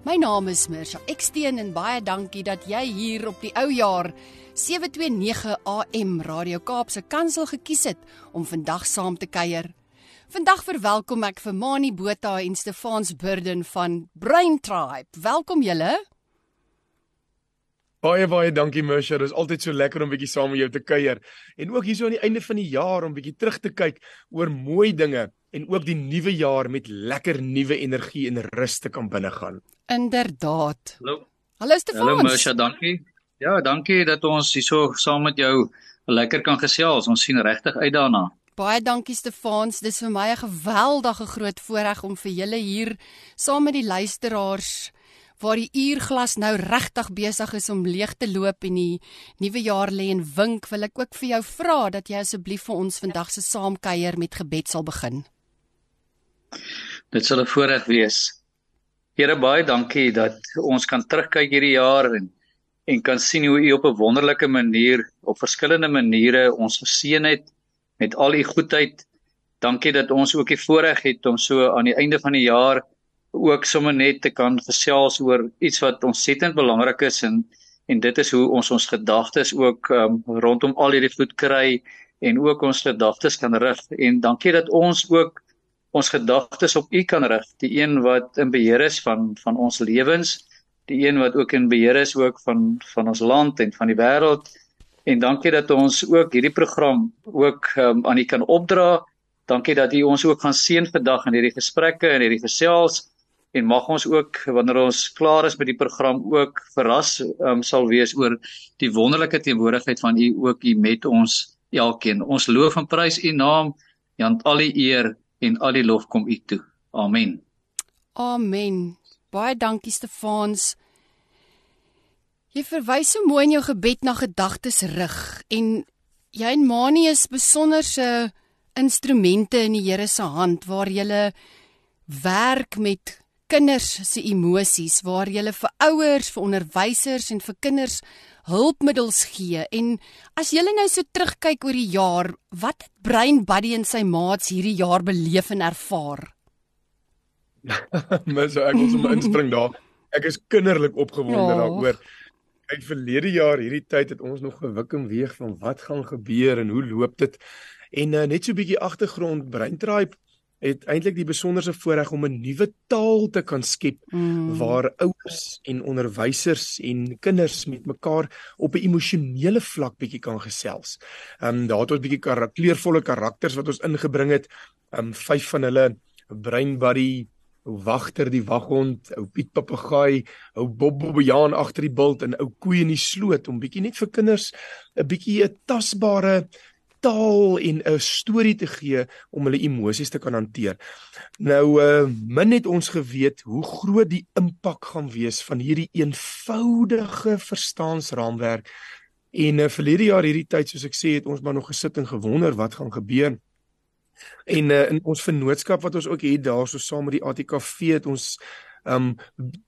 My naam is Mirsha Eksteen en baie dankie dat jy hier op die ou jaar 729 AM Radio Kaapse Kansel gekies het om vandag saam te kuier. Vandag verwelkom ek vir Mani Botha en Stefans Burden van Brain Tribe. Welkom julle. Baie baie dankie Mersha. Dit is altyd so lekker om bietjie saam met jou te kuier en ook hier so aan die einde van die jaar om bietjie terug te kyk oor mooi dinge en ook die nuwe jaar met lekker nuwe energie en rus te kan binnegaan. Inderdaad. Hallo. Hallo Stefans. Hallo Mersha, dankie. Ja, dankie dat ons hierso saam met jou lekker kan gesels. Ons sien regtig uit daarna. Baie dankie Stefans. Dis vir my 'n geweldige groot voorreg om vir julle hier saam met die luisteraars waar die uurglas nou regtig besig is om leeg te loop en die nuwe jaar lê en wink, wil ek ook vir jou vra dat jy asseblief vir ons vandag se saamkuier met gebed sal begin. Dit sal 'n voorreg wees. Here baie dankie dat ons kan terugkyk hierdie jaar en en kan sien hoe U op 'n wonderlike manier op verskillende maniere ons geseën het met al U goedheid. Dankie dat ons ook die voorreg het om so aan die einde van die jaar ook sommer net te kan gesels oor iets wat ontsettend belangrik is en en dit is hoe ons ons gedagtes ook um, rondom al hierdie goed kry en ook ons gedagtes kan rig en dankie dat ons ook ons gedagtes op U kan rig, die een wat in beheer is van van ons lewens, die een wat ook in beheer is ook van van ons land en van die wêreld. En dankie dat ons ook hierdie program ook um, aan U kan opdra. Dankie dat U ons ook gaan seën vandag in hierdie gesprekke en hierdie gesels en mag ons ook wanneer ons klaar is met die program ook verras um, sal wees oor die wonderlike teenwoordigheid van U ook hier met ons elkeen. Ons loof en prys U naam. Jan al die eer en al die lof kom U toe. Amen. Amen. Baie dankie Stefans. Jy verwys so mooi in jou gebed na gedagtes rig en jy en Mani is besonderse instrumente in die Here se hand waar jy werk met kinders se emosies waar jy vir ouers, vir onderwysers en vir kinders hulpmiddels gee en as jy nou so terugkyk oor die jaar, wat het Brein Buddy en sy maats hierdie jaar beleef en ervaar? Mens ek wil sommer inspring daar. Ek is kinderlik opgewonde oh. daaroor. Uit verlede jaar hierdie tyd het ons nog gewik en weeg van wat gaan gebeur en hoe loop dit? En uh, net so 'n bietjie agtergrond Brein Tribe het eintlik die besonderse voorreg om 'n nuwe taal te kan skep mm. waar ouers en onderwysers en kinders met mekaar op 'n emosionele vlak bietjie kan gesels. Ehm um, daar het ons bietjie karaktervolle karakters wat ons ingebring het. Ehm um, vyf van hulle Brain Buddy ou wagter die waghond, ou Piet papegaai, ou Bob Bobbejaan agter die bult en ou koei in die sloot om bietjie net vir kinders 'n bietjie 'n tasbare taal en 'n storie te gee om hulle emosies te kan hanteer. Nou uh min het ons geweet hoe groot die impak gaan wees van hierdie eenvoudige verstaansraamwerk. En uh, verlede jaar hierdie tyd soos ek sê het ons maar nog gesit en gewonder wat gaan gebeur. En uh, in ons vennootskap wat ons ook het daarso saam met die ATKV het ons um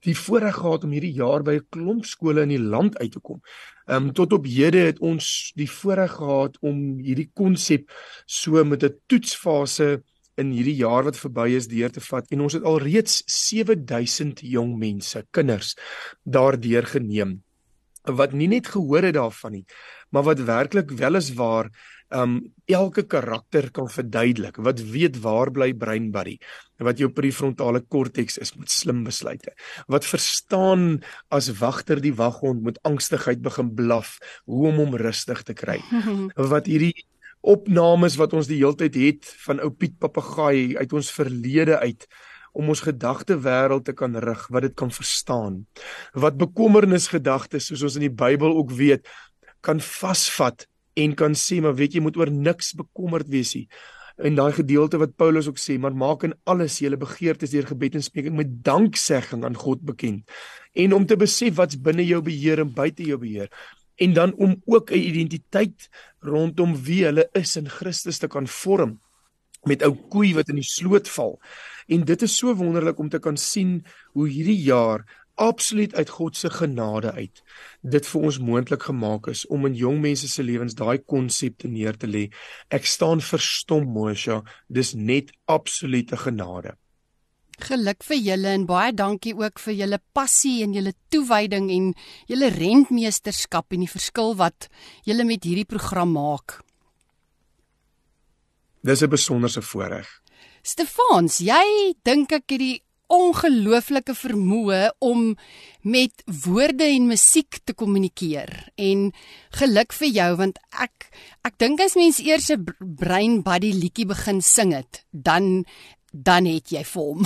die voorreg gehad om hierdie jaar by 'n klomp skole in die land uit te kom. Um tot op hede het ons die voorreg gehad om hierdie konsep so met 'n toetsfase in hierdie jaar wat verby is deur te vat en ons het al reeds 7000 jong mense, kinders daardeur geneem wat nie net gehoor het daarvan nie, maar wat werklik wel is waar um elke karakter kan verduidelik wat weet waar bly brein buddy wat jou prefrontale korteks is met slim besluite wat verstaan as wagter die waghond met angstigheid begin blaf hoe om hom rustig te kry wat hierdie opnames wat ons die heeltyd het van ou Piet papegaai uit ons verlede uit om ons gedagte wêreld te kan rig wat dit kan verstaan wat bekommernis gedagtes soos ons in die Bybel ook weet kan vasvat en kan sê maar weet jy moet oor niks bekommerd wees nie. in daai gedeelte wat Paulus ook sê, maar maak in alles julle begeertes deur gebed en smeking met danksegging aan God bekend. En om te besef wat's binne jou beheer en buite jou beheer en dan om ook 'n identiteit rondom wie hulle is in Christus te kan vorm met ou koei wat in die sloot val. En dit is so wonderlik om te kan sien hoe hierdie jaar absoluut uit God se genade uit dit vir ons moontlik gemaak is om in jong mense se lewens daai konsepte neer te lê. Ek staan verstom Mosha, dis net absolute genade. Geluk vir julle en baie dankie ook vir julle passie en julle toewyding en julle rentmeesterskap en die verskil wat julle met hierdie program maak. Dis 'n besonderse voorreg. Stefans, jy dink ek het die ongelooflike vermoë om met woorde en musiek te kommunikeer. En geluk vir jou want ek ek dink as mens eers 'n brain body liedjie begin sing het, dan dan het jy vir hom.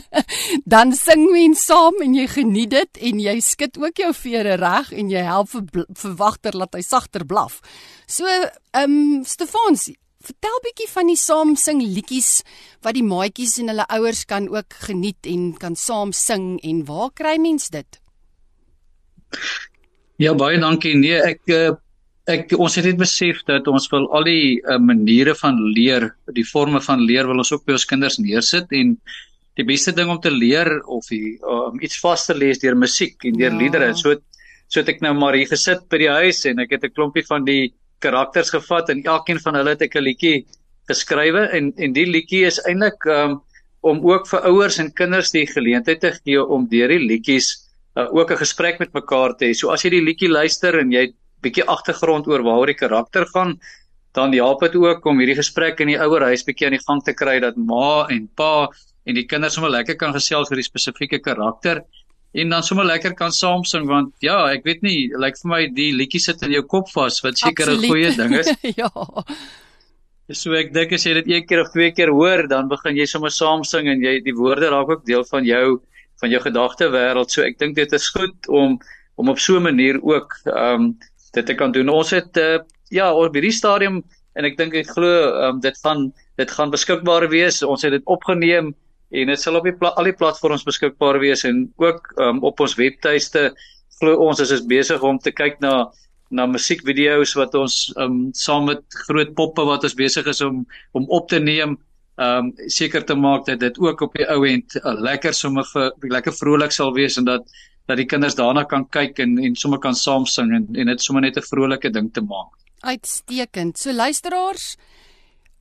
dan sing mens saam en jy geniet dit en jy skud ook jou vere reg en jy help vir verwagter laat hy sagter blaf. So, ehm um, Stefans, Vertel bietjie van die saam sing liedjies wat die maatjies en hulle ouers kan ook geniet en kan saam sing en waar kry mens dit? Ja baie dankie. Nee, ek eh, ek ons het net besef dat ons wil al die uh, maniere van leer, die forme van leer wil ons ook by ons kinders neersit en die beste ding om te leer of die, om iets vas te lees deur musiek en deur ja. liedere. So so het ek nou maar hier gesit by die huis en ek het 'n klompie van die karakters gevat en elkeen van hulle het ek 'n liedjie geskrywe en en die liedjie is eintlik um, om ook vir ouers en kinders die geleentheid te gee om deur die liedjies uh, ook 'n gesprek met mekaar te hê. So as jy die liedjie luister en jy bietjie agtergrond oor waaroor die karakter gaan, dan help dit ook om hierdie gesprek in die ouer huis bietjie aan die gang te kry dat ma en pa en die kinders sommer lekker kan gesels oor die spesifieke karakter en dan sommer lekker kan saam sing want ja, ek weet nie, lyk like vir my die liedjie sit in jou kop vas wat seker 'n goeie ding is. ja. So ek dink as jy dit een keer of twee keer hoor, dan begin jy sommer saam sing en jy die woorde raak ook deel van jou van jou gedagte wêreld. So ek dink dit is goed om om op so 'n manier ook ehm um, dit te kan doen. Ons het uh, ja, op hierdie stadium en ek dink ek glo ehm um, dit gaan dit gaan beskikbaar wees. Ons het dit opgeneem en dit sal op die al die platforms beskikbaar wees en ook um, op ons webtuiste glo ons is ons besig om te kyk na na musiekvideo's wat ons um, saam met groot poppe wat ons besig is om om op te neem um seker te maak dat dit ook op die ou end uh, lekker sommer vir lekker vrolik sal wees en dat dat die kinders daarna kan kyk en en sommer kan saam sing en en dit sommer net 'n vrolike ding te maak. Uitstekend. So luisteraars,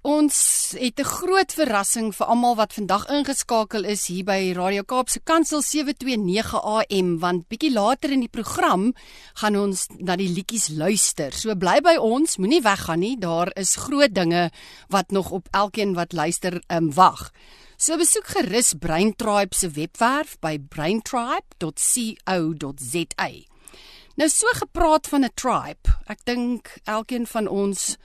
Ons het 'n groot verrassing vir almal wat vandag ingeskakel is hier by Radio Kaapse Kansel 729 AM want bietjie later in die program gaan ons na die liedjies luister. So bly by ons, moenie weggaan nie. Daar is groot dinge wat nog op elkeen wat luister um, wag. So besoek gerus Brain Tribe se webwerf by braintribe.co.za. Nou so gepraat van 'n tribe. Ek dink elkeen van ons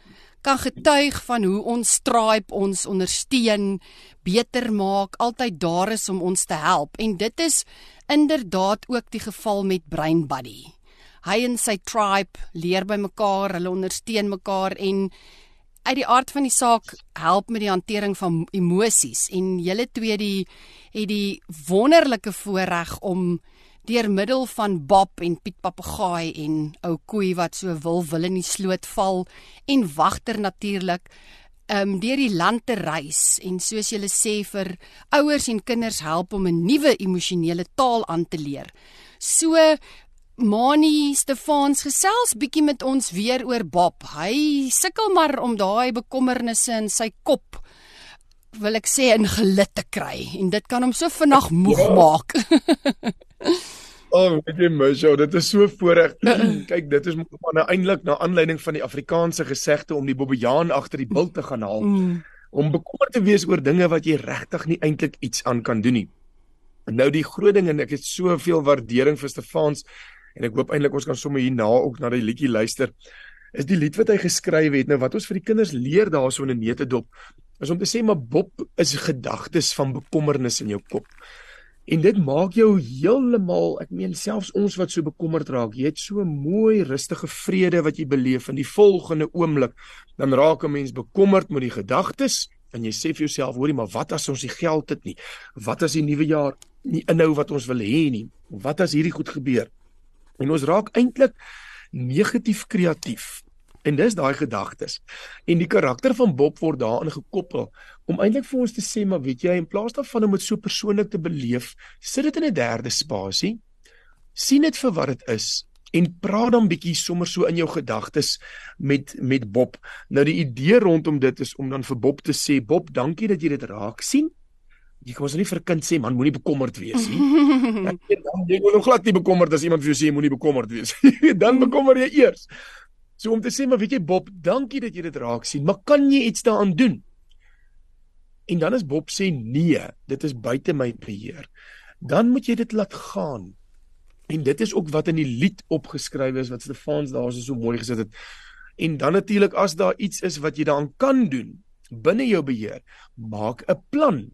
kan getuig van hoe ons Stripe ons ondersteun, beter maak, altyd daar is om ons te help en dit is inderdaad ook die geval met Brain Buddy. Hy en sy tribe leer by mekaar, hulle ondersteun mekaar en uit die aard van die saak help met die hantering van emosies en julle twee die het die wonderlike voorreg om deur middel van Bob en Piet Papegaai en ou koei wat so wil wil in die sloot val en wagter natuurlik um deur die land te reis en soos julle sê vir ouers en kinders help om 'n nuwe emosionele taal aan te leer. So Mani Stefans gesels bietjie met ons weer oor Bob. Hy sukkel maar om daai bekommernisse in sy kop wil ek sê in gelid te kry en dit kan hom so vinnig moeg ja. maak. Oh, weet jy mos, ja, dit is so voorreg. Kyk, dit is maar nou eintlik na aanleiding van die Afrikaanse gesegde om die bobbejaan agter die bil te gaan haal. Mm. Om bekommerd te wees oor dinge wat jy regtig nie eintlik iets aan kan doen nie. En nou die groot ding en ek het soveel waardering vir Stefans en ek hoop eintlik ons kan sommer hierna ook na die liedjie luister. Is die lied wat hy geskryf het nou wat ons vir die kinders leer daarso in 'n neutedop is om te sê maar Bob is gedagtes van bekommernis in jou kop. En dit maak jou heeltemal, ek meen selfs ons wat so bekommerd raak, jy het so mooi rustige vrede wat jy beleef in die volgende oomblik. Dan raak 'n mens bekommerd met die gedagtes en jy sê vir jouself, hoorie, maar wat as ons nie geld het nie? Wat as die nuwe jaar nie inhou wat ons wil hê nie? Wat as hierdie goed gebeur? En ons raak eintlik negatief kreatief. En dis daai gedagtes. En die karakter van Bob word daarin gekoppel om eintlik vir ons te sê maar weet jy in plaas daarvan om dit so persoonlik te beleef, sit dit in 'n derde spasie. sien dit vir wat dit is en praat dan bietjie sommer so in jou gedagtes met met Bob. Nou die idee rondom dit is om dan vir Bob te sê Bob, dankie dat jy dit raak sien. Jy kan ons nie vir 'n kind sê man moenie bekommerd wees nie. dan jy moet nog glad nie bekommerd as iemand vir jou sê moenie bekommerd wees. dan bekommer jy eers. So om te sê maar weet jy Bob, dankie dat jy dit raak sien, maar kan jy iets daaraan doen? En dan as Bob sê nee, dit is buite my beheer. Dan moet jy dit laat gaan. En dit is ook wat in die lied opgeskryf is wat Stefans daar so mooi gesit het. En dan natuurlik as daar iets is wat jy daaraan kan doen binne jou beheer, maak 'n plan.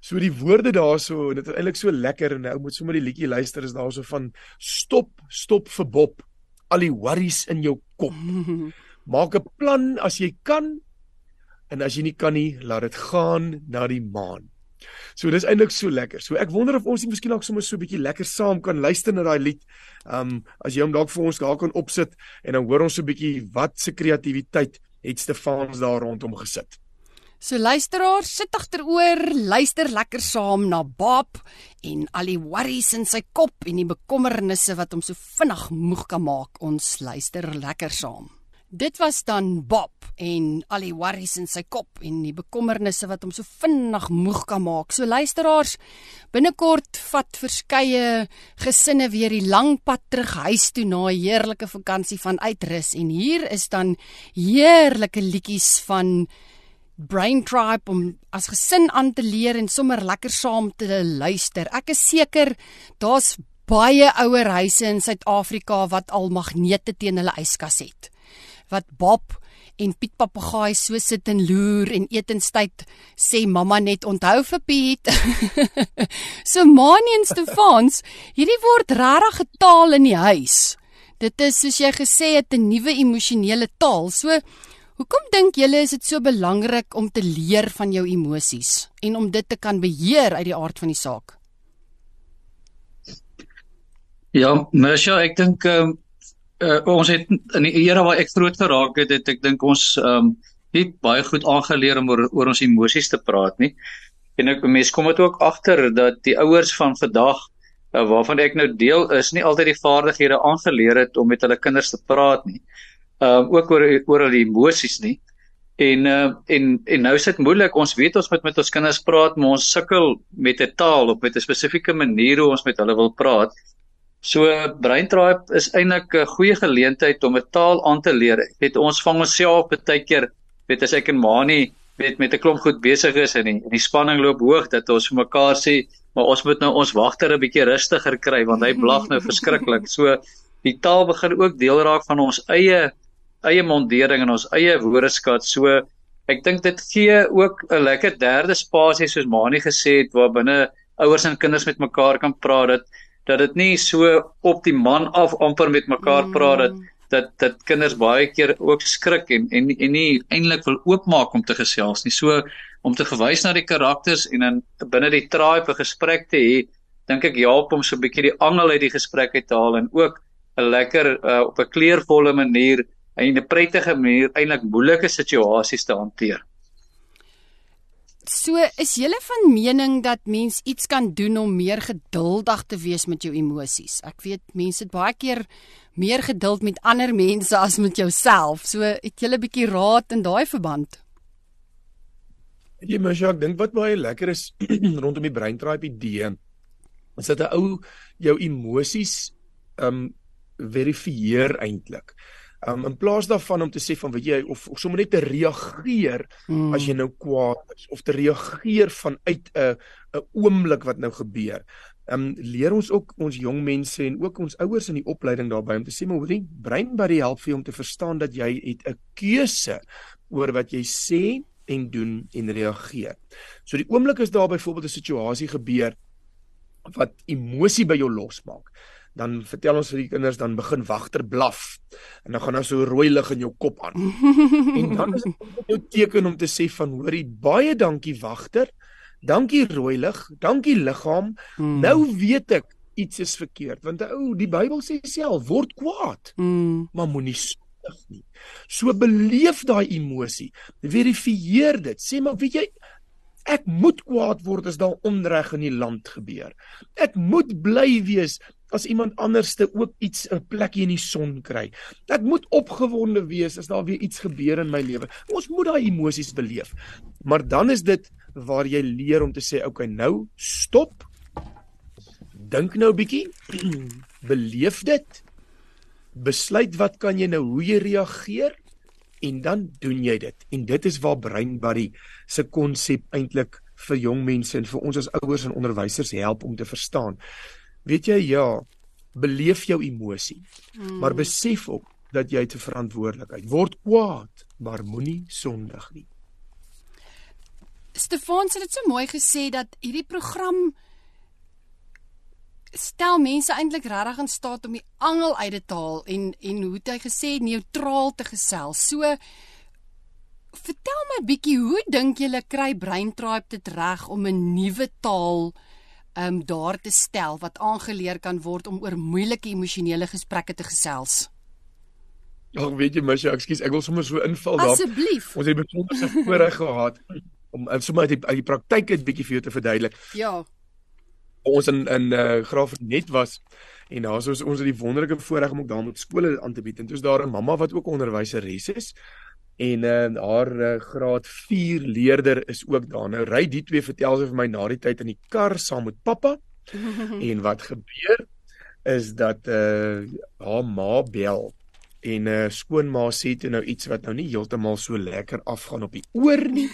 So die woorde daarso, dit is eintlik so lekker en nou moet sommer die liedjie luister is daarso van stop, stop vir Bob al die worries in jou kop. Maak 'n plan as jy kan en as jy nie kan nie, laat dit gaan na die maan. So dis eintlik so lekker. So ek wonder of ons nie miskien ook sommer so 'n bietjie lekker saam kan luister na daai lied. Um as jy hom dalk vir ons daar kan opsit en dan hoor ons so 'n bietjie wat se kreatiwiteit het Stefans daar rondom gesit. So luisteraars, sit agteroor, luister lekker saam na Bob en al die worries in sy kop en die bekommernisse wat hom so vinnig moeg kan maak. Ons luister lekker saam. Dit was dan Bob en al die worries in sy kop en die bekommernisse wat hom so vinnig moeg kan maak. So luisteraars, binnekort vat verskeie gesinne weer die lang pad terug huis toe na 'n heerlike vakansie van uitrus en hier is dan heerlike liedjies van Brain Tribe om as gesin aan te leer en sommer lekker saam te luister. Ek is seker daar's baie ouer huise in Suid-Afrika wat al magnete teen hulle yskas het. Wat Bob en Piet Papegaai so sit en loer en etenstyd sê mamma net onthou vir Piet. so Manie en Stefans, hierdie word regtig getaal in die huis. Dit is soos jy gesê het 'n nuwe emosionele taal. So Hoekom dink julle is dit so belangrik om te leer van jou emosies en om dit te kan beheer uit die aard van die saak? Ja, Mersha, ek dink ehm um, uh, ons het in die era waar ek groot geraak het, het ek dink ons ehm um, het baie goed aangeleer om oor, oor ons emosies te praat, nie? En ek mense kom dit ook agter dat die ouers van vandag uh, waarvan ek nou deel is, nie altyd die vaardighede aangeleer het om met hulle kinders te praat nie uh ook oor oor al die emosies nie. En uh en en nou is dit moeilik. Ons weet ons moet met ons kinders praat, maar ons sukkel met 'n taal of met 'n spesifieke manier hoe ons met hulle wil praat. So Brain Tribe is eintlik 'n goeie geleentheid om 'n taal aan te leer. Het ons vang onsself baie keer weet as ek en Mani weet met 'n klomp goed besig is en die, en die spanning loop hoog dat ons vir mekaar sê, maar ons moet nou ons wagter 'n bietjie rustiger kry want hy blag nou verskriklik. So die taal begin ook deel raak van ons eie eie mondering en ons eie woordeskat. So ek dink dit gee ook 'n lekker derde spasie soos Mani gesê het waar binne ouers en kinders met mekaar kan praat dat dat dit nie so op die man af amper met mekaar praat dat mm. dat dat kinders baie keer ook skrik en en en nie eintlik wil oopmaak om te gesels nie. So om te verwys na die karakters en dan binne die tribe 'n gesprek te hê, dink ek help om so 'n bietjie die angel uit die gesprek uit te haal en ook 'n lekker uh, op 'n kleurvolle manier en 'n prettige manier eintlik moeilike situasies te hanteer. So is jy van mening dat mens iets kan doen om meer geduldig te wees met jou emosies. Ek weet mense het baie keer meer geduld met ander mense as met jouself. So het jy 'n bietjie raad in daai verband? Jy mens ek dink wat baie lekker is rondom die brain tribe idee. Is dat 'n ou jou emosies um verifieer eintlik um, in plaas daarvan om te sê van weet jy of, of sommer net te reageer hmm. as jy nou kwaad is of te reageer vanuit 'n 'n oomblik wat nou gebeur. Um, leer ons ook ons jong mense en ook ons ouers in die opleiding daarbey om te sê maar hoorie brein buddy help vir jou om te verstaan dat jy het 'n keuse oor wat jy sê en doen en reageer. So die oomblik is daar byvoorbeeld 'n situasie gebeur wat emosie by jou losmaak. Dan vertel ons vir die kinders dan begin wagter blaf en dan gaan daar so rooi lig in jou kop aan. en dan is dit jou teken om te sê van hoorie baie dankie wagter. Dankie rooi lig, dankie liggaam. Hmm. Nou weet ek iets is verkeerd want ou die Bybel sê self word kwaad. Hmm. Maar moenie sondig nie. So beleef daai emosie. Verifieer dit. Sê maar weet jy Ek moet kwaad word as daar onreg in die land gebeur. Ek moet bly wees as iemand anderste ook iets 'n plekjie in die son kry. Ek moet opgewonde wees as daar weer iets gebeur in my lewe. Ons moet daai emosies beleef. Maar dan is dit waar jy leer om te sê, "Oké, okay, nou stop. Dink nou 'n bietjie. beleef dit. Besluit wat kan jy nou hoe jy reageer?" En dan doen jy dit. En dit is waar Brain Buddy se konsep eintlik vir jong mense en vir ons as ouers en onderwysers help om te verstaan. Weet jy ja, beleef jou emosie. Hmm. Maar besef ook dat jy te verantwoordelikheid word kwaad, maar moenie sondig nie. Stefan het dit so mooi gesê dat hierdie program stel mense eintlik regtig in staat om die angel uit te haal en en hoe het hy gesê neutraal te gesels. So vertel my bietjie, hoe dink julle kry Braintribe dit reg om 'n nuwe taal ehm um, daar te stel wat aangeleer kan word om oor moeilike emosionele gesprekke te gesels? Ja, weet jy, Misha, ekskuus, ek wil sommer so inval daar. Asseblief. Ons het besonder voorreg gehad om sommer uit die, uit die praktyk net bietjie vir jou te verduidelik. Ja ons in in uh, Graaf net was. En daar was ons het die wonderlike voorreg om ook daar met skole aan te bied. En toe's daar 'n mamma wat ook onderwyseres is. En uh, haar uh, graad 4 leerder is ook daar. Nou ry die twee vertel sy vir my na die tyd in die kar saam met pappa. En wat gebeur is dat uh, haar ma bel en uh, skoonma sê toe nou iets wat nou nie heeltemal so lekker afgaan op die oor nie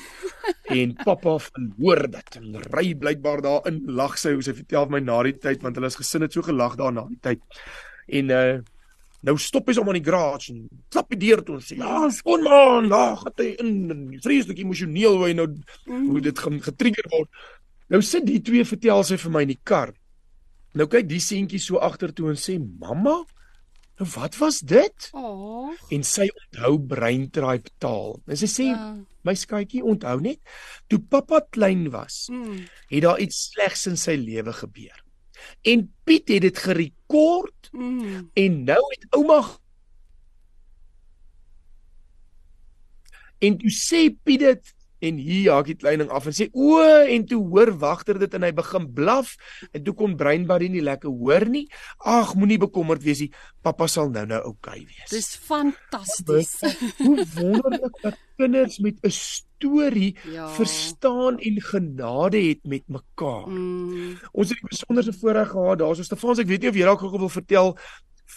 en pappa verhoor dit en ry blykbaar daarin lag sy hoe sy vertel my na die tyd want hulle is gesin het so gelag daar na die tyd en uh, nou stop hy sommer in die garage en klap die deur toe en sê ja skoonma lag het hy in vreeslik emosioneel hoe hy nou hoe dit getrigger word nou sit die twee vertel sy vir my in die kar nou kyk die seentjie so agtertoe en sê mamma Nou wat was dit? Oh. En sy onthou breintribe taal. En sy sê ja. My skaatjie onthou net toe pappa klein was, mm. het daar iets slegs in sy lewe gebeur. En Piet het dit gerekord mm. en nou het ouma En toe sê Piet dit en hier haak die kleining af en sê o en toe hoor wagter dit en hy begin blaf. En toe kon breinbody nie lekker hoor nie. Ag moenie bekommerd wees nie. Pappa sal nou nou oukei okay wees. Dis fantasties hoe wonderlik dat kinders met 'n storie ja. verstaan en genade het met mekaar. Mm. ons het 'n besonderse voorreg gehad daar's so Stefans ek weet nie of jy dalk gou wil vertel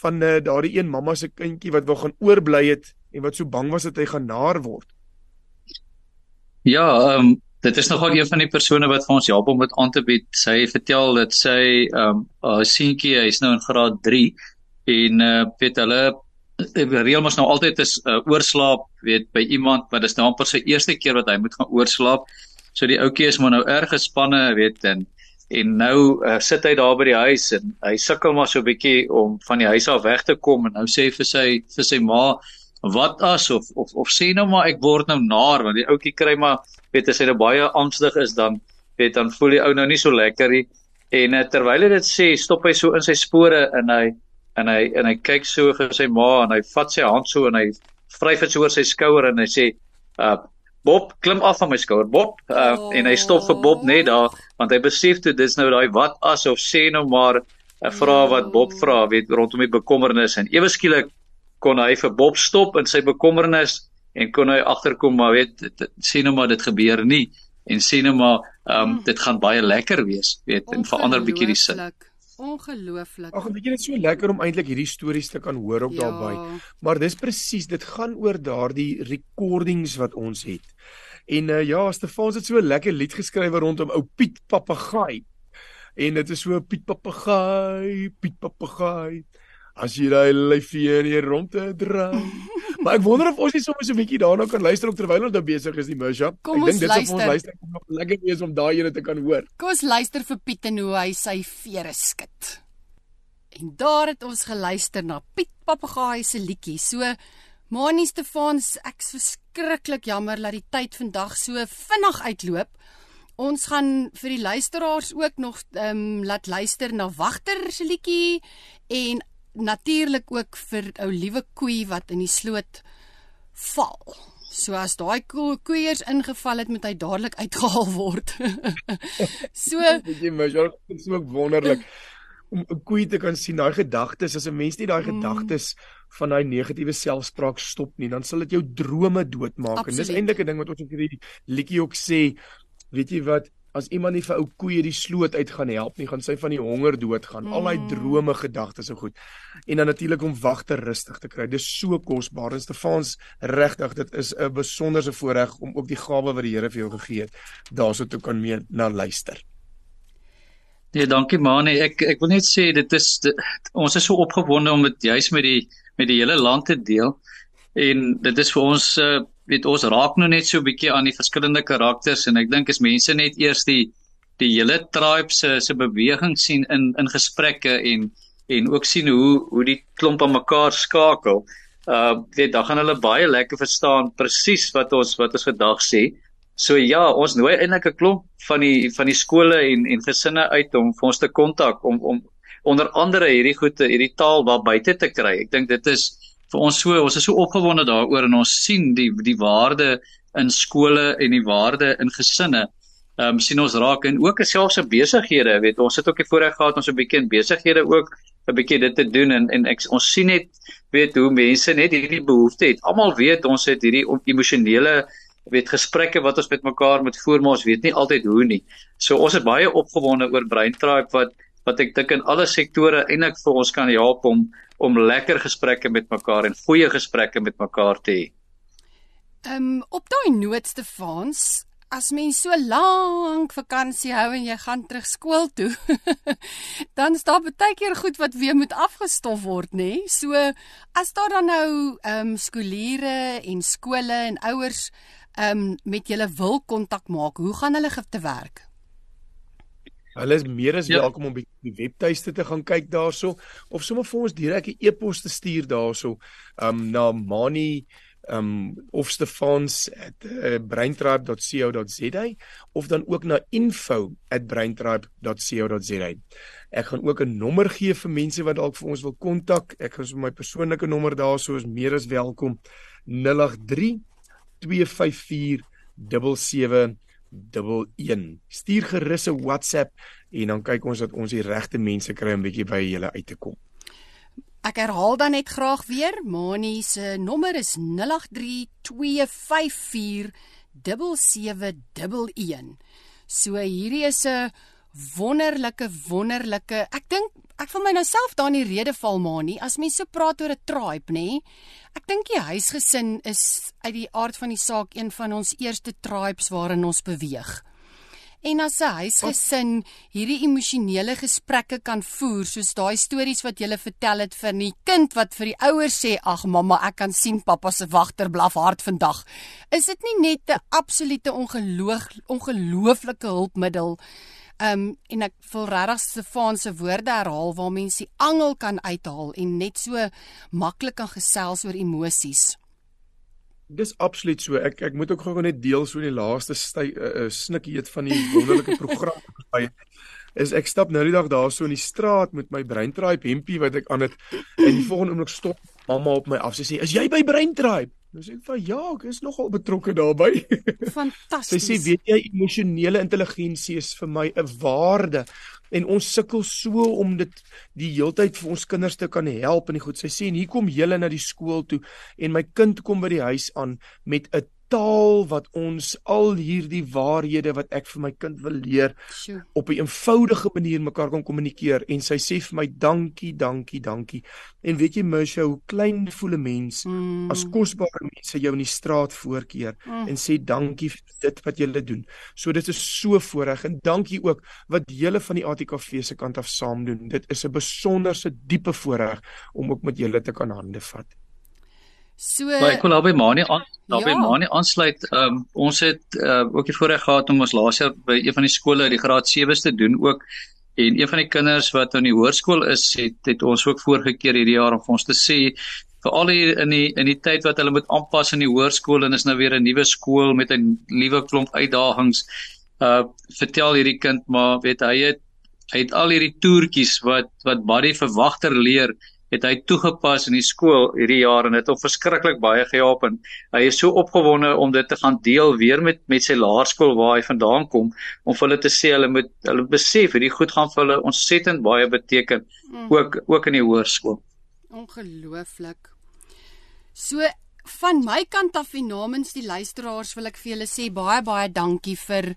van uh, daardie een mamma se kindjie wat wou gaan oorbly het en wat so bang was dat hy gaan naar word Ja, ehm um, dit is nogal een van die persone wat vir ons help om dit aan te bied. Sy vertel dat sy ehm um, haar seentjie, hy's nou in graad 3 en uh weet hulle eh, reël mos nou altyd is uh, oorslaap, weet by iemand, maar dis nou amper sy eerste keer wat hy moet gaan oorslaap. So die ouetjie is maar nou erg gespanne, weet en en nou uh, sit hy daar by die huis en hy sukkel maar so 'n bietjie om van die huis af weg te kom en nou sê vir sy vir sy ma wat as of of of sê nou maar ek word nou naar want die ouetjie kry maar weet as hy nou baie angstig is dan weet dan voel die ou nou nie so lekker nie en uh, terwyl hy dit sê stop hy so in sy spore en hy en hy en hy kyk so vir sy ma en hy vat sy hand so en hy vryf dit so oor sy skouer en hy sê uh Bob klim af van my skouer Bob uh, oh. en hy stop vir Bob net daar want hy besef toe dis nou daai wat as of sê nou maar 'n vraag wat Bob vra weet rondom die bekommernis en ewe skielik kon hy vir Bob stop in sy bekommernis en kon hy agterkom maar weet sien nou maar dit gebeur nie. En sien nou maar um, dit gaan baie lekker wees weet en verander bietjie die sin. Ongelooflik. Ag weet jy dit is so lekker om eintlik hierdie stories te kan hoor op ja. daarbey maar dis presies dit gaan oor daardie recordings wat ons het. En uh, ja Stefans het so 'n lekker lied geskrywe rondom ou Piet papegaai. En dit is so Piet papegaai Piet papegaai as jy daai lyfie in die rondte draai. maar ek wonder of ons nie sommer so 'n bietjie daarna kan luister terwyl ons nou besig is die Misha. Ek dink dit sou ons luister kom nog lekker wees om daai ene te kan hoor. Kom ons luister vir Piet en hoe hy sy vere skud. En daar het ons geluister na Piet Papegaai se liedjie. So Manie Stefans, ek's verskriklik jammer dat die tyd vandag so vinnig uitloop. Ons gaan vir die luisteraars ook nog ehm um, laat luister na Wagter se liedjie en natuurlik ook vir ou liewe koei wat in die sloot val. So as daai ko koeiers ingeval het, moet hy dadelik uitgehaal word. so jy mos is so wonderlik om 'n koei te kan sien daai gedagtes as 'n mens nie daai mm. gedagtes van daai negatiewe selfspraak stop nie dan sal dit jou drome doodmaak Absoluut. en dis eintlik 'n ding wat ons op hierdie liedjie ook sê weet jy wat as iemand nie vir ou koeie die sloot uit gaan help nie gaan sy van die honger doodgaan mm. al daai drome gedagtes en goed en dan natuurlik om wagte rustig te kry dis so kosbaar en Stefans regtig dit is 'n besonderse voorreg om ook die gawe wat die Here vir jou gegee het daarso toe kan mee na luister Nee, dankie Mani. Ek ek wil net sê dit is dit, ons is so opgewonde om dit juis met die met die hele land te deel. En dit is vir ons uh, weet ons raak nou net so 'n bietjie aan die verskillende karakters en ek dink as mense net eers die die hele tribe se se beweging sien in in gesprekke en en ook sien hoe hoe die klomp aan mekaar skakel. Uh weet dan gaan hulle baie lekker verstaan presies wat ons wat ons vandag sê. So ja, ons nooi eintlik 'n klomp van die van die skole en en gesinne uit om vir ons te kontak om om onder andere hierdie goede hierdie taal waar buite te kry. Ek dink dit is vir ons so ons is so opgewonde daaroor en ons sien die die waarde in skole en die waarde in gesinne. Ehm um, sien ons raak en ook selfs se besighede, weet ons het ook die voorreg gehad ons 'n bietjie in besighede ook 'n bietjie dit te doen en en ek ons sien net weet hoe mense net hierdie behoefte het. Almal weet ons het hierdie emosionele weet gesprekke wat ons met mekaar moet voer maar ons weet nie altyd hoe nie. So ons is baie opgewonde oor Brain Tribe wat wat ek dink in alle sektore eintlik vir ons kan help om om lekker gesprekke met mekaar en goeie gesprekke met mekaar te hê. Ehm um, op daai noot Stefans, as mens so lank vakansie hou en jy gaan terug skool toe, dan staan baie keer goed wat weer moet afgestof word, nê? Nee? So as daar dan nou ehm um, skooliere en skole en ouers um, met julle wil kontak maak, hoe gaan hulle te werk? Hulle is meer as ja. welkom om by die webtuiste te gaan kyk daarso of sommer vir ons direk 'n e-pos te stuur daarso um na mani um of stefans@braintribe.co.za of dan ook na info@braintribe.co.za. Ek gaan ook 'n nommer gee vir mense wat dalk vir ons wil kontak. Ek gaan so my persoonlike nommer daarso is meer as welkom 083 254 7711. Stuur gerus 'n WhatsApp en dan kyk ons dat ons die regte mense kry om bietjie by julle uit te kom. Ek herhaal dan net graag weer, Mani se nommer is 0832547711. So hierdie is 'n wonderlike wonderlike. Ek dink ek vir my nou self daar in die rede val maar nie as mense so praat oor 'n tribe nê. Ek dink die huisgesin is uit die aard van die saak een van ons eerste tribes waarin ons beweeg. En as 'n huisgesin hierdie emosionele gesprekke kan voer soos daai stories wat jy vertel het vir die kind wat vir die ouers sê ag mamma ek kan sien pappa se wagter blaf hard vandag is dit nie net 'n absolute ongeloof ongelooflike hulpmiddel Um en ek wil regtig Stefan se woorde herhaal waar mense die angel kan uithaal en net so maklik kan gesels oor emosies. Dis absoluut so. Ek ek moet ook gou net deel so die laaste sty, uh, uh, snikkie eet van die wonderlike program by is ek stap nou die dag daarso in die straat met my breintribe hempie wat ek aan het en die volgende oomblik stop mamma op my af sy sê is jy by breintribe Nou sê ek van ja, ek is nogal betrokke daarbey. Fantasties. Sy sê weet jy emosionele intelligensie is vir my 'n waarde en ons sukkel so om dit die heeltyd vir ons kinders te kan help en goed. Sy sê en hier kom julle na die skool toe en my kind kom by die huis aan met 'n taal wat ons al hierdie waarhede wat ek vir my kind wil leer Sjoe. op 'n eenvoudige manier mekaar kan kommunikeer en sy sê vir my dankie, dankie, dankie. En weet jy Misha, hoe klein voel 'n mens Mm. as kosbare mense jou in die straat voorkeer Mm. en sê dankie vir dit wat julle doen. So dit is so voorreg en dankie ook wat julle van die ATKV se kant af saam doen. Dit is 'n besonderse diepe voorreg om ook met julle te kan hande vat. So Maar ek wil daar by Mani aan daar by Ja. Mani aansluit. Ehm um, ons het uh, ook die voorreg gehad om ons laas jaar by een van die skole, die graad 7's te doen ook. En een van die kinders wat aan die hoërskool is, het het ons ook voorgekeer hierdie jaar om ons te sê veral hier in die in die tyd wat hulle moet aanpas in die hoërskool en is nou weer 'n nuwe skool met 'n nuwe klomp uitdagings. Uh vertel hierdie kind maar weet hy het hy het al hierdie toertjies wat wat Buddy verwagter leer het hy toegepas in die skool hierdie jaar en dit het hom verskriklik baie gehelp en hy is so opgewonde om dit te gaan deel weer met met sy laerskool waar hy vandaan kom om vir hulle te sê hulle moet hulle besef hierdie goed gaan vir hulle ontsettend baie beteken Mm. ook ook in die hoërskool. Ongelooflik. So van my kant af en namens die luisteraars wil ek vir julle sê baie baie dankie vir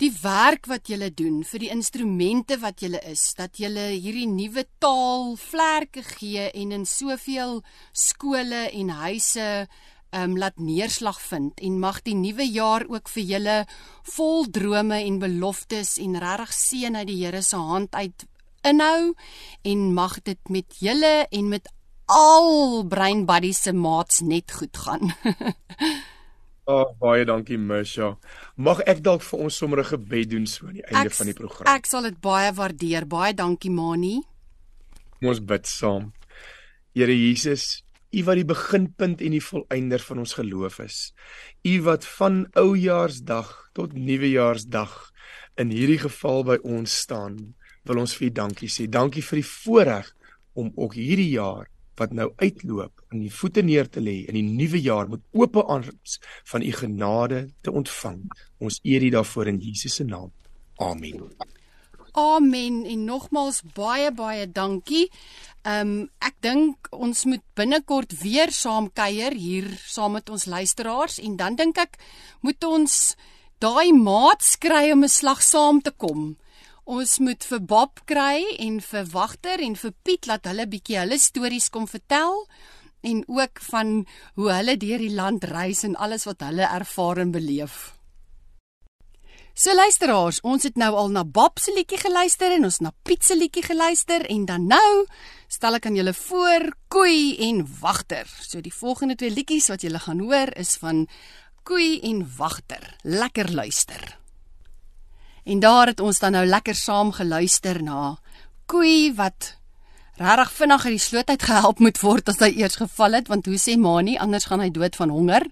die werk wat julle doen, vir die instrumente wat julle is, dat julle hierdie nuwe taal vlerke gee en in soveel skole en huise um laat neerslag vind en mag die nuwe jaar ook vir julle vol drome en beloftes en regtig seën uit die Here se hand uit inhou en mag dit met julle en met al Brain Buddy se maats net goed gaan. Oh, baie dankie Misha. Mag ek dalk vir ons sommer 'n gebed doen so aan die einde Ek- van die program? Ek sal dit baie waardeer. Baie dankie Mani. Kom ons bid saam. Here Jesus, U wat die beginpunt en die volëinder van ons geloof is. U wat van Oujaarsdag tot Nuwejaarsdag in hierdie geval by ons staan, wil ons vir U dankie sê. Dankie vir die voorreg om ook hierdie jaar wat nou uitloop aan die voete neer te lê in die nuwe jaar met oop arms van U genade te ontvang. Ons eer U daarvoor in Jesus se naam. Amen. Amen en nogmaals baie baie dankie. Um ek dink ons moet binnekort weer saam kuier hier saam met ons luisteraars en dan dink ek moet ons daai maats kry om 'n slag saam te kom. Ons moet vir Bob kry en vir Wagter en vir Piet laat hulle bietjie hulle stories kom vertel en ook van hoe hulle deur die land reis en alles wat hulle ervaar en beleef. So luisteraars, ons het nou al na Bob se liedjie geluister en ons na Piet se liedjie geluister en dan nou stel ek aan julle voor Koei en Wagter. So die volgende twee liedjies wat julle gaan hoor is van Koei en Wagter. Lekker luister. En daar het ons dan nou lekker saam geluister na Koei wat regtig vinnig uit die sloot uit gehelp moet word as hy eers geval het want hoe sê Mani anders gaan hy dood van honger?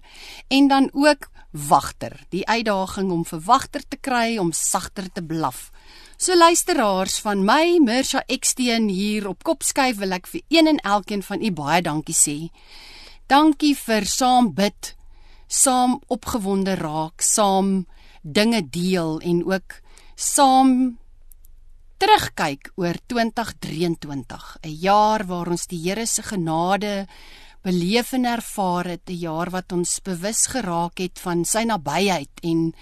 En dan ook wagter die uitdaging om vir wagter te kry om sagter te blaf. So luisteraars van my Mirsha Eksteen hier op Kopskyf wil ek vir een en elkeen van u baie dankie sê. Dankie vir saam bid saam opgewonde raak saam dinge deel en ook saam terugkyk oor 2023, 'n jaar waar ons die Here se genade beleef en ervaar het, 'n jaar wat ons bewus geraak het van sy nabyheid en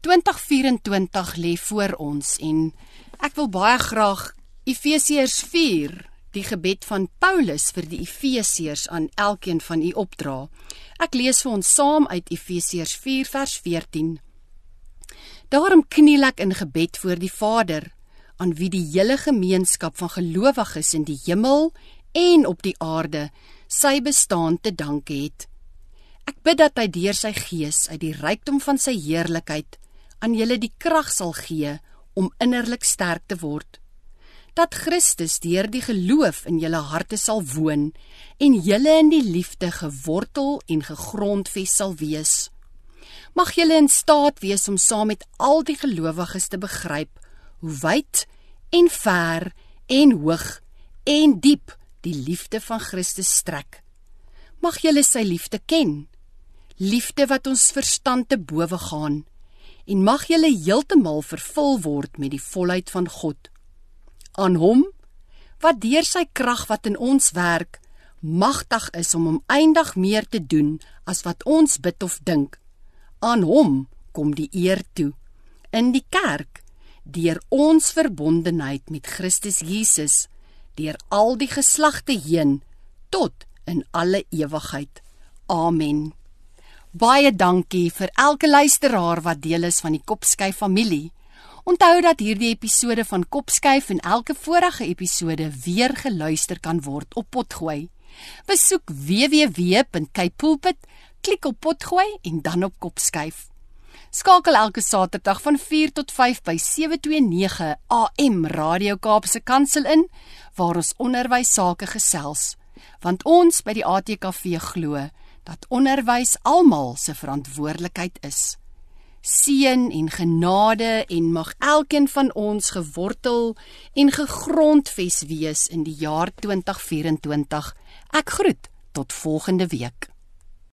2024 lê voor ons en ek wil baie graag Efesiërs 4 die gebed van Paulus vir die Efesiërs aan elkeen van u opdra. Ek lees vir ons saam uit Efesiërs 4 vers 14. Daarom kniel ek in gebed voor die Vader aan wie die hele gemeenskap van gelowiges in die hemel en op die aarde sy bestaan te danke het. Ek bid dat hy deur sy gees uit die rykdom van sy heerlikheid aan julle die krag sal gee om innerlik sterk te word. Dat Christus deur die geloof in julle harte sal woon en julle in die liefde gewortel en gegrondves sal wees. Mag julle in staat wees om saam met al die gelowiges te begryp hoe wyd en ver en hoog en diep die liefde van Christus strek. Mag julle sy liefde ken, liefde wat ons verstand te bowe gaan, en mag julle heeltemal vervul word met die volheid van God. Aan hom wat deur sy krag wat in ons werk, magtig is om hom eindig meer te doen as wat ons bid of dink. Aan hom kom die eer toe in die kerk deur ons verbondenheid met Christus Jesus deur al die geslagte heen tot in alle ewigheid. Amen. Baie dankie vir elke luisteraar wat deel is van die Kopskyf familie. Onthou dat hierdie episode van Kopskyf en elke vorige episode weer geluister kan word op Potgooi. Besoek www.kpulpit, klik op Potgooi en dan op Kopskyf. Skakel elke Saterdag van 4 tot 5 by 729 AM Radio Kaapse Kansel in waar ons onderwys sake gesels. Want ons by die ATKV glo dat onderwys almal se verantwoordelikheid is. Seën en genade en mag elkeen van ons gewortel en gegrondves wees in die jaar 2024. Ek groet tot volgende week.